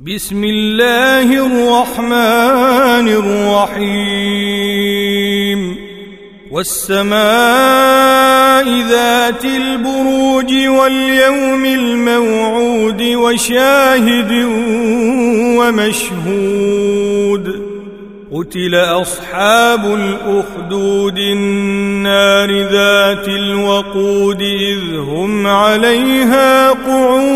بسم الله الرحمن الرحيم. والسماء ذات البروج واليوم الموعود وشاهد ومشهود. قتل أصحاب الأخدود النار ذات الوقود إذ هم عليها قعود.